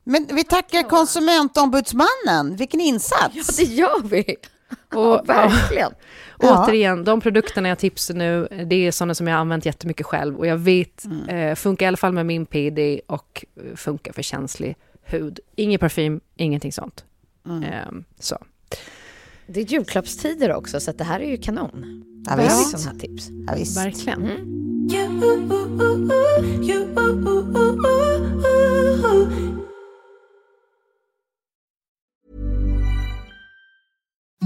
Men vi tackar konsumentombudsmannen. Vilken insats! Ja, det gör vi. Och, Ja, verkligen. Ja. Återigen, de produkterna jag tipsar nu, det är sådana som jag har använt jättemycket själv. Och jag vet, eh, funkar i alla fall med min PD och eh, funkar för känslig hud. Ingen parfym, ingenting sånt. Ehm, så. Det är julklappstider också, så att det här är ju kanon. Ja, Behöver vi visst. sådana här tips? Ja, visst. Verkligen.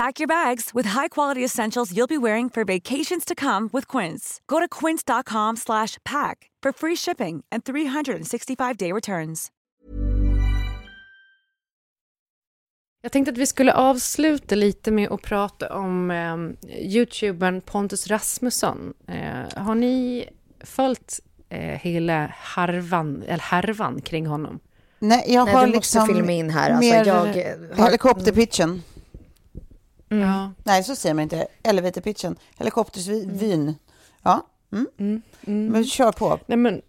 Pack your bags with high-quality essentials you'll be wearing for vacations to come with Quince. Go to quince.com slash pack for free shipping and 365-day returns. Jag tänkte att vi skulle avsluta lite med att prata om eh, youtubern Pontus Rasmusson. Eh, har ni följt eh, hela harvan, eller härvan kring honom? Nej, jag Nej, har du måste liksom filma in här. Alltså, mer jag har- helikopterpitchen. Mm. Ja. Nej, så säger man inte. Elevatorpitchen. Helikoptersvyn. Ja, mm. Mm. Mm. men kör på. Nej, men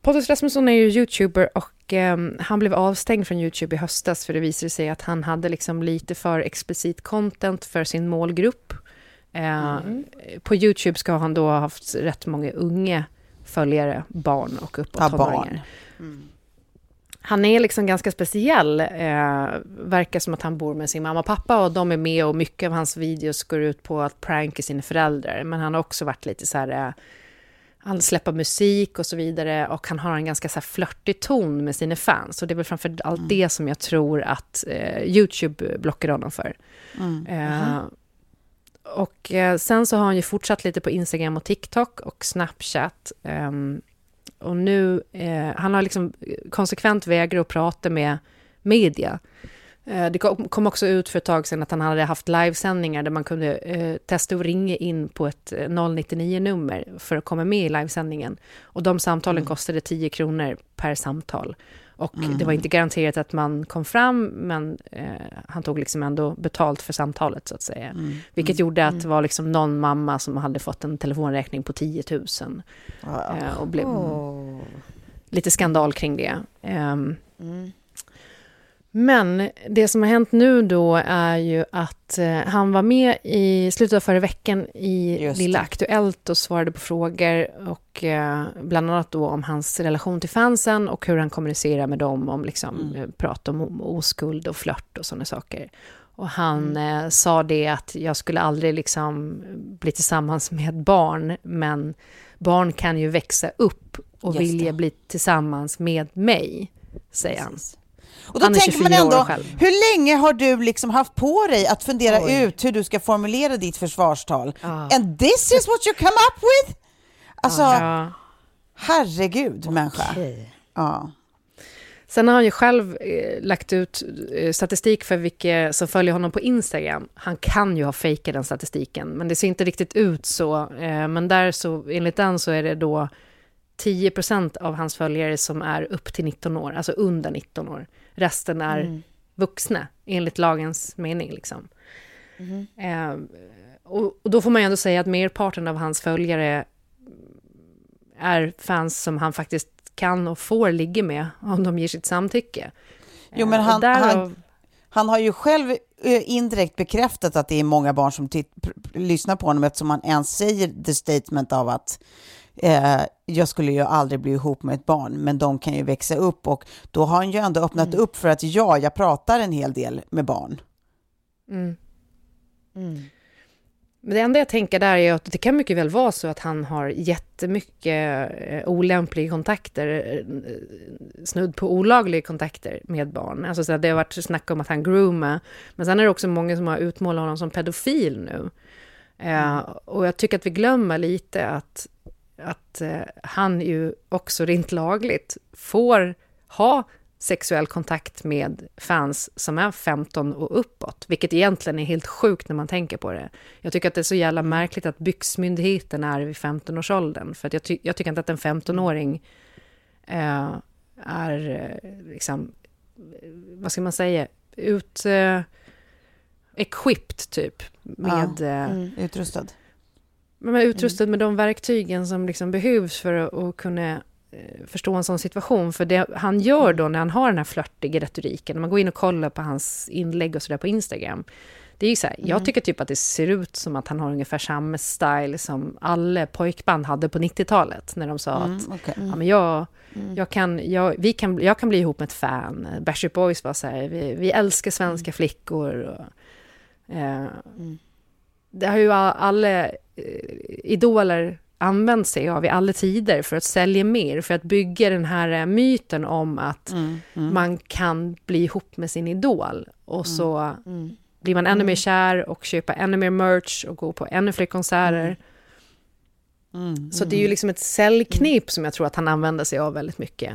Pontus Rasmusson är ju youtuber och eh, han blev avstängd från Youtube i höstas för det visade sig att han hade liksom lite för explicit content för sin målgrupp. Eh, På Youtube ska han då ha haft rätt många unga följare, barn och uppåt Ja, tonåringar. barn. Han är liksom ganska speciell. Eh, verkar som att han bor med sin mamma och pappa och de är med och mycket av hans videos går ut på att pranka sina föräldrar. Men han har också varit lite så här... Eh, han släpper musik och så vidare och han har en ganska så här flörtig ton med sina fans. Och det är väl framför allt det som jag tror att eh, Youtube blockar honom för. Eh, och eh, sen så har han ju fortsatt lite på Instagram och TikTok och Snapchat. Ehm, och nu, eh, han har liksom konsekvent vägrat att prata med media. Eh, det kom också ut för ett tag sedan att han hade haft livesändningar där man kunde eh, testa att ringa in på ett eh, 099-nummer för att komma med i livesändningen. Och de samtalen kostade 10 kronor per samtal. Och det var inte garanterat att man kom fram, men eh, han tog liksom ändå betalt för samtalet så att säga. Vilket gjorde att det var liksom någon mamma som hade fått en telefonräkning på 10 000. Eh, och blev lite skandal kring det. Ehm, Men det som har hänt nu då är ju att eh, han var med i slutet av förra veckan i Just Lilla det. Aktuellt och svarade på frågor och eh, bland annat då om hans relation till fansen och hur han kommunicerar med dem om liksom eh, prat om oskuld och flört och sådana saker. Och han eh, sa det att jag skulle aldrig liksom bli tillsammans med barn, men barn kan ju växa upp och Just vilja det. bli tillsammans med mig, säger han. Och då Han tänker man 24 år ändå, hur länge har du liksom haft på dig att fundera Oj. ut hur du ska formulera ditt försvarstal? Ja. And this is what you come up with? Alltså, Ja. herregud människa. Ja. Sen har han ju själv eh, lagt ut eh, statistik för vilka som följer honom på Instagram. Han kan ju ha fejkat den statistiken, men det ser inte riktigt ut så. Eh, men där så, enligt den så är det då 10% av hans följare som är upp till 19 år, alltså under 19 år. Resten är vuxna, enligt lagens mening. Liksom. Eh, och, och då får man ju ändå säga att merparten av hans följare är fans som han faktiskt kan och får ligga med om de ger sitt samtycke. Jo, men Eh, han- därav- han- Han har ju själv eh, indirekt bekräftat att det är många barn som lyssnar på honom eftersom han ens säger the statement av att eh, jag skulle ju aldrig bli ihop med ett barn, men de kan ju växa upp och då har han ju ändå öppnat Mm. upp för att ja, jag pratar en hel del med barn. Mm. Men det enda jag tänker där är att det kan mycket väl vara så att han har jättemycket eh, olämpliga kontakter, eh, snudd på olagliga kontakter med barn. Alltså så att det har varit snack om att han groomar, men sen är det också många som har utmålat honom som pedofil nu. Eh, och jag tycker att vi glömmer lite att, att eh, han ju också rent lagligt får ha sexuell kontakt med fans som är 15 och uppåt, vilket egentligen är helt sjukt när man tänker på det. Jag tycker att det är så jävla märkligt att byxmyndigheten är vid 15-årsåldern, för jag, ty- jag tycker inte att en 15-åring eh, är eh, liksom, vad ska man säga, ut... Eh, equipped typ, med... Ja. eh, Utrustad. Man är utrustad med de verktygen som liksom behövs för att, att kunna eh, förstå en sån situation. För det han gör då när han har den här flörtiga retoriken, när man går in och kollar på hans inlägg och sådär på Instagram, det är ju så här, jag tycker typ att det ser ut som att han har ungefär samma style som alla pojkband hade på 90-talet, när de sa att okej. ja, men jag, jag, kan, jag, vi kan, jag kan bli ihop med ett fan. Backstreet Boys var så här, vi, vi älskar svenska flickor. Och, eh, Det har ju alla eh, idoler använt sig av i alla tider för att sälja mer, för att bygga den här eh, myten om att man kan bli ihop med sin idol. Och så blir man ännu mer kär och köper ännu mer merch och går på ännu fler konserter. Så det är ju liksom ett säljknep som jag tror att han använder sig av väldigt mycket.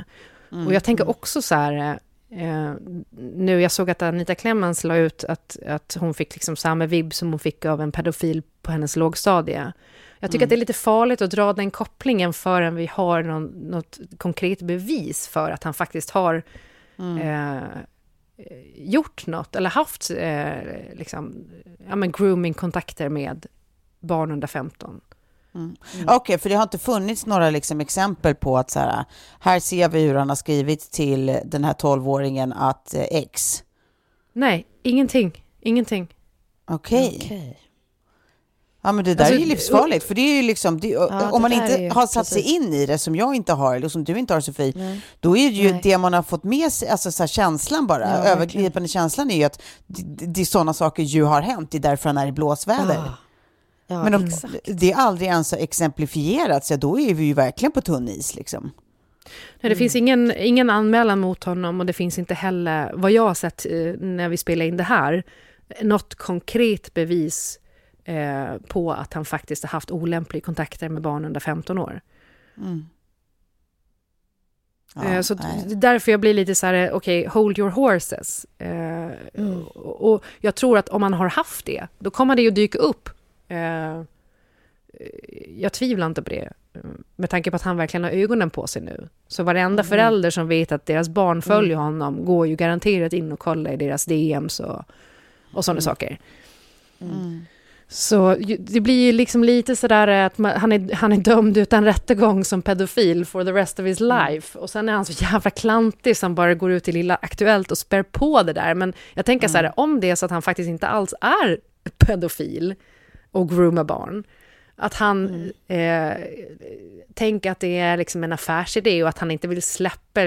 Och jag tänker också så här, eh, nu jag såg att Anita Clemens la ut att, att hon fick liksom samma vibb som hon fick av en pedofil på hennes lågstadie. Jag tycker att det är lite farligt att dra den kopplingen förrän vi har någon, något konkret bevis för att han faktiskt har eh, gjort något eller haft eh, liksom, ja, grooming-kontakter med barn under 15. Okej, för det har inte funnits några liksom exempel på att så här, här ser vi hur han har skrivit till den här 12-åringen att eh, X. Nej, ingenting. Ingenting. Okej. Ja, men det där Alltså, är ju livsfarligt, för det är ju liksom, det, Ja, om man inte ju- har satt sig precis. in i det, som jag inte har, eller som du inte har Sofie, då är det ju Nej. det man har fått med sig, alltså så här, känslan bara, Ja, övergripande känslan är ju att det, det är sådana saker ju har hänt, det är därför han är i blåsväder. Ja. Ja, Men om exakt. det aldrig ens har exemplifierats, ja, då är vi ju verkligen på tunn is. Liksom. Nej, det finns ingen, ingen anmälan mot honom och det finns inte heller, vad jag har sett eh, när vi spelar in det här, något konkret bevis eh, på att han faktiskt har haft olämpliga kontakter med barn under 15 år. Ja, Eh, så nej. därför jag blir lite så här, okej, hold your horses. Eh, och, och jag tror att om man har haft det, då kommer det ju dyka upp. Eh, jag tvivlar inte på det, eh, med tanke på att han verkligen har ögonen på sig nu. Så varenda förälder som vet att deras barn följer honom går ju garanterat in och kollar i deras DMs och, och sådana saker. Så ju- det blir ju liksom lite sådär att man, han, är, han är dömd utan rättegång som pedofil for the rest of his life. Och sen är han så jävla klantig som bara går ut i Lilla Aktuellt och spär på det där. Men jag tänker så här, om det är så att han faktiskt inte alls är pedofil och groomar barn, att han eh, tänker att det är liksom en affärsidé och att han inte vill släppa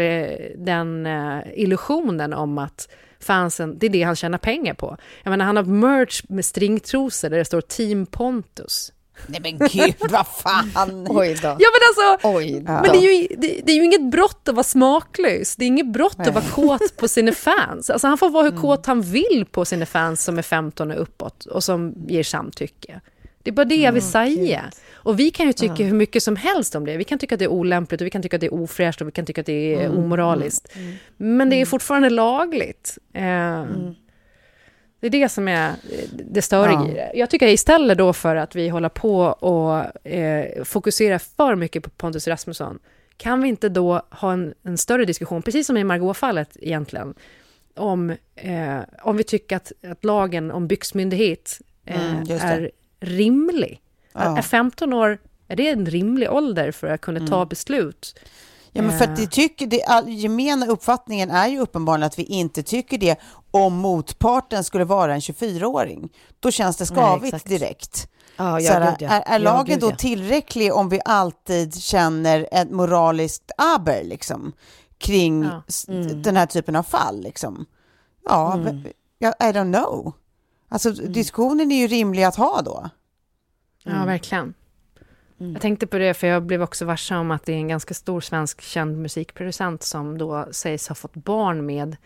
den eh, illusionen om att fansen, det är det han tjänar pengar på. Jag menar, han har merch med stringtrosor där det står Team Pontus. Nej men gud, vad fan! Oj då. Ja men alltså, Oj då. men det är, ju, det, det är ju inget brott att vara smaklös. Det är inget brott att vara kåt på sina fans. Alltså han får vara hur kåt han vill på sina fans som är 15 och uppåt och som ger samtycke. Det är bara det jag vill säga. Och vi kan ju tycka hur mycket som helst om det. Vi kan tycka att det är olämpligt och vi kan tycka att det är ofräscht och vi kan tycka att det är omoraliskt. Men det är fortfarande lagligt. Eh, Det är det som är eh, det störiga Ja. i det. Jag tycker istället då för att vi håller på och eh, fokuserar för mycket på Pontus Rasmusson, kan vi inte då ha en, en större diskussion, precis som i Margot-fallet egentligen, om, eh, om vi tycker att, att lagen om byxmyndighet eh, Mm, just det. är rimlig. Ja. Är 15 år, är det en rimlig ålder för att kunna ta beslut? Ja, men för att Eh. det tycker det, all, gemena uppfattningen är ju uppenbarligen att vi inte tycker det om motparten skulle vara en 24-åring. Då känns det skavigt exakt. direkt. Ja, Så ja, här, gud, ja. är, är Ja, lagen gud, då ja. tillräcklig om vi alltid känner ett moraliskt aber liksom, kring Ja. Mm. den här typen av fall? Liksom? Ja, ja, I don't know. Alltså, Mm. diskussionen är ju rimlig att ha då. Ja, verkligen. Mm. Jag tänkte på det, för jag blev också varse om att det är en ganska stor svensk känd musikproducent som då sägs ha fått barn med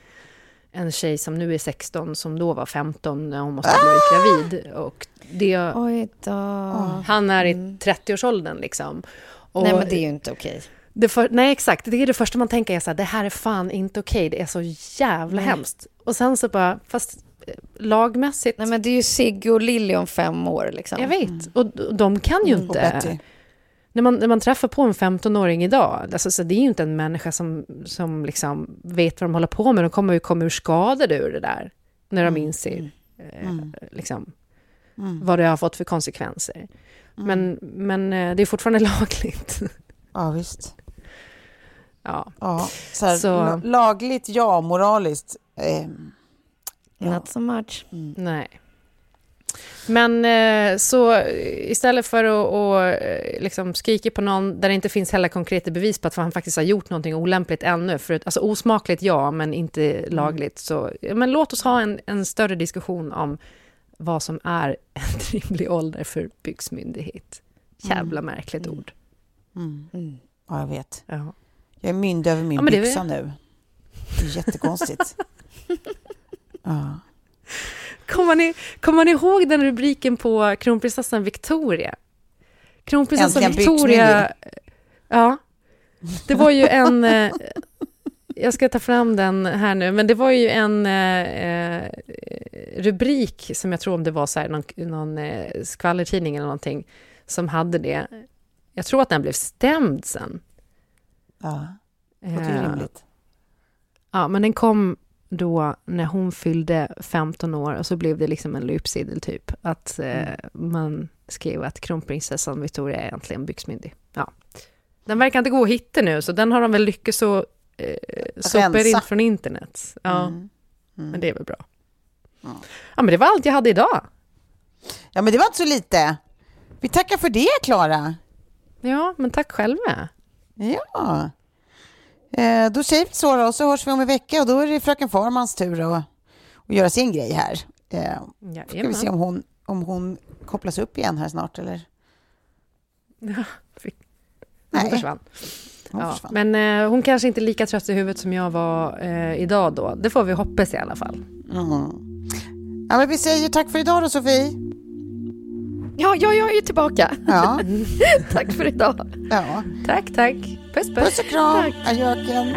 en tjej som nu är 16, som då var 15 när hon måste ha blivit gravid. Och det, Oj då. han är i 30-årsåldern liksom. Och Nej, men det är ju inte okej. det för, nej, exakt. Det är det första man tänker, är så här, det här är fan inte okej, det är så jävla hemskt. Och sen så bara, fast lagmässigt, Nej, men det är ju Sigge och Lilly om fem år liksom. jag vet. Och d- de kan ju Och inte... Betty. när man, när man träffar på en 15-åring idag, alltså, så det är ju inte en människa som, som liksom vet vad de håller på med. De kommer ju komma ur skadade ur det där, när de inser eh, liksom, vad det har fått för konsekvenser. Men, men eh, det är fortfarande lagligt. Ja, visst. ja. Ja, så här, Så- la- Lagligt, ja. Moraliskt. Eh, Not so much. Nej. Men eh, så istället för att och, eh, liksom skrika på någon där det inte finns heller konkreta bevis på att han faktiskt har gjort någonting olämpligt ännu, för, alltså osmakligt ja, men inte lagligt, så men låt oss ha en, en större diskussion om vad som är en rimlig ålder för byxmyndighet. Jävla märkligt ord. ja, jag vet. Ja. Jag är mynd över min Ja, byxa nu. Det är jättekonstigt. ja. Kommer ni, kommer ni ihåg den rubriken på kronprinsessan Victoria? Kronprinsessan Äntligen Victoria... Ja. Det var ju en... eh, Jag ska ta fram den här nu, men det var ju en eh, eh, rubrik som jag tror om det var så här, någon, någon eh, skvallertidning eller någonting som hade det. Jag tror att den blev stämd sen. ja. Det låter ju Eh, rimligt. Ja, men den kom då när hon fyllde 15 år och så blev det liksom en löpsedel typ. Att eh, man skrev att kronprinsessan Victoria är äntligen byxmyndig. Ja. Den verkar inte gå att hitta nu, så den har de väl lyckats så eh, sopa in från internet. Ja, Mm. men det är väl bra. Ja, men det var allt jag hade idag. Ja, men det var inte så lite. Vi tackar för det, Klara. Ja, men tack själva. Ja. Eh, då säger vi så då, och så hörs vi om en vecka och då är det fröken Farmans tur att, att göra sin grej här. Eh, ska vi se om hon, om hon kopplas upp igen här snart eller? Ja, fick- Nej. Hon försvann. Hon Ja, försvann. men eh, hon kanske inte är lika trött i huvudet som jag var eh, idag då. Det får vi hoppas i alla fall. Mm. Ja, men vi säger tack för idag då, Sofie. Ja, ja, jag är ju tillbaka. Ja, Tack för idag. ja. Tack, tack. Puss, puss. Puss och kram, adjöken.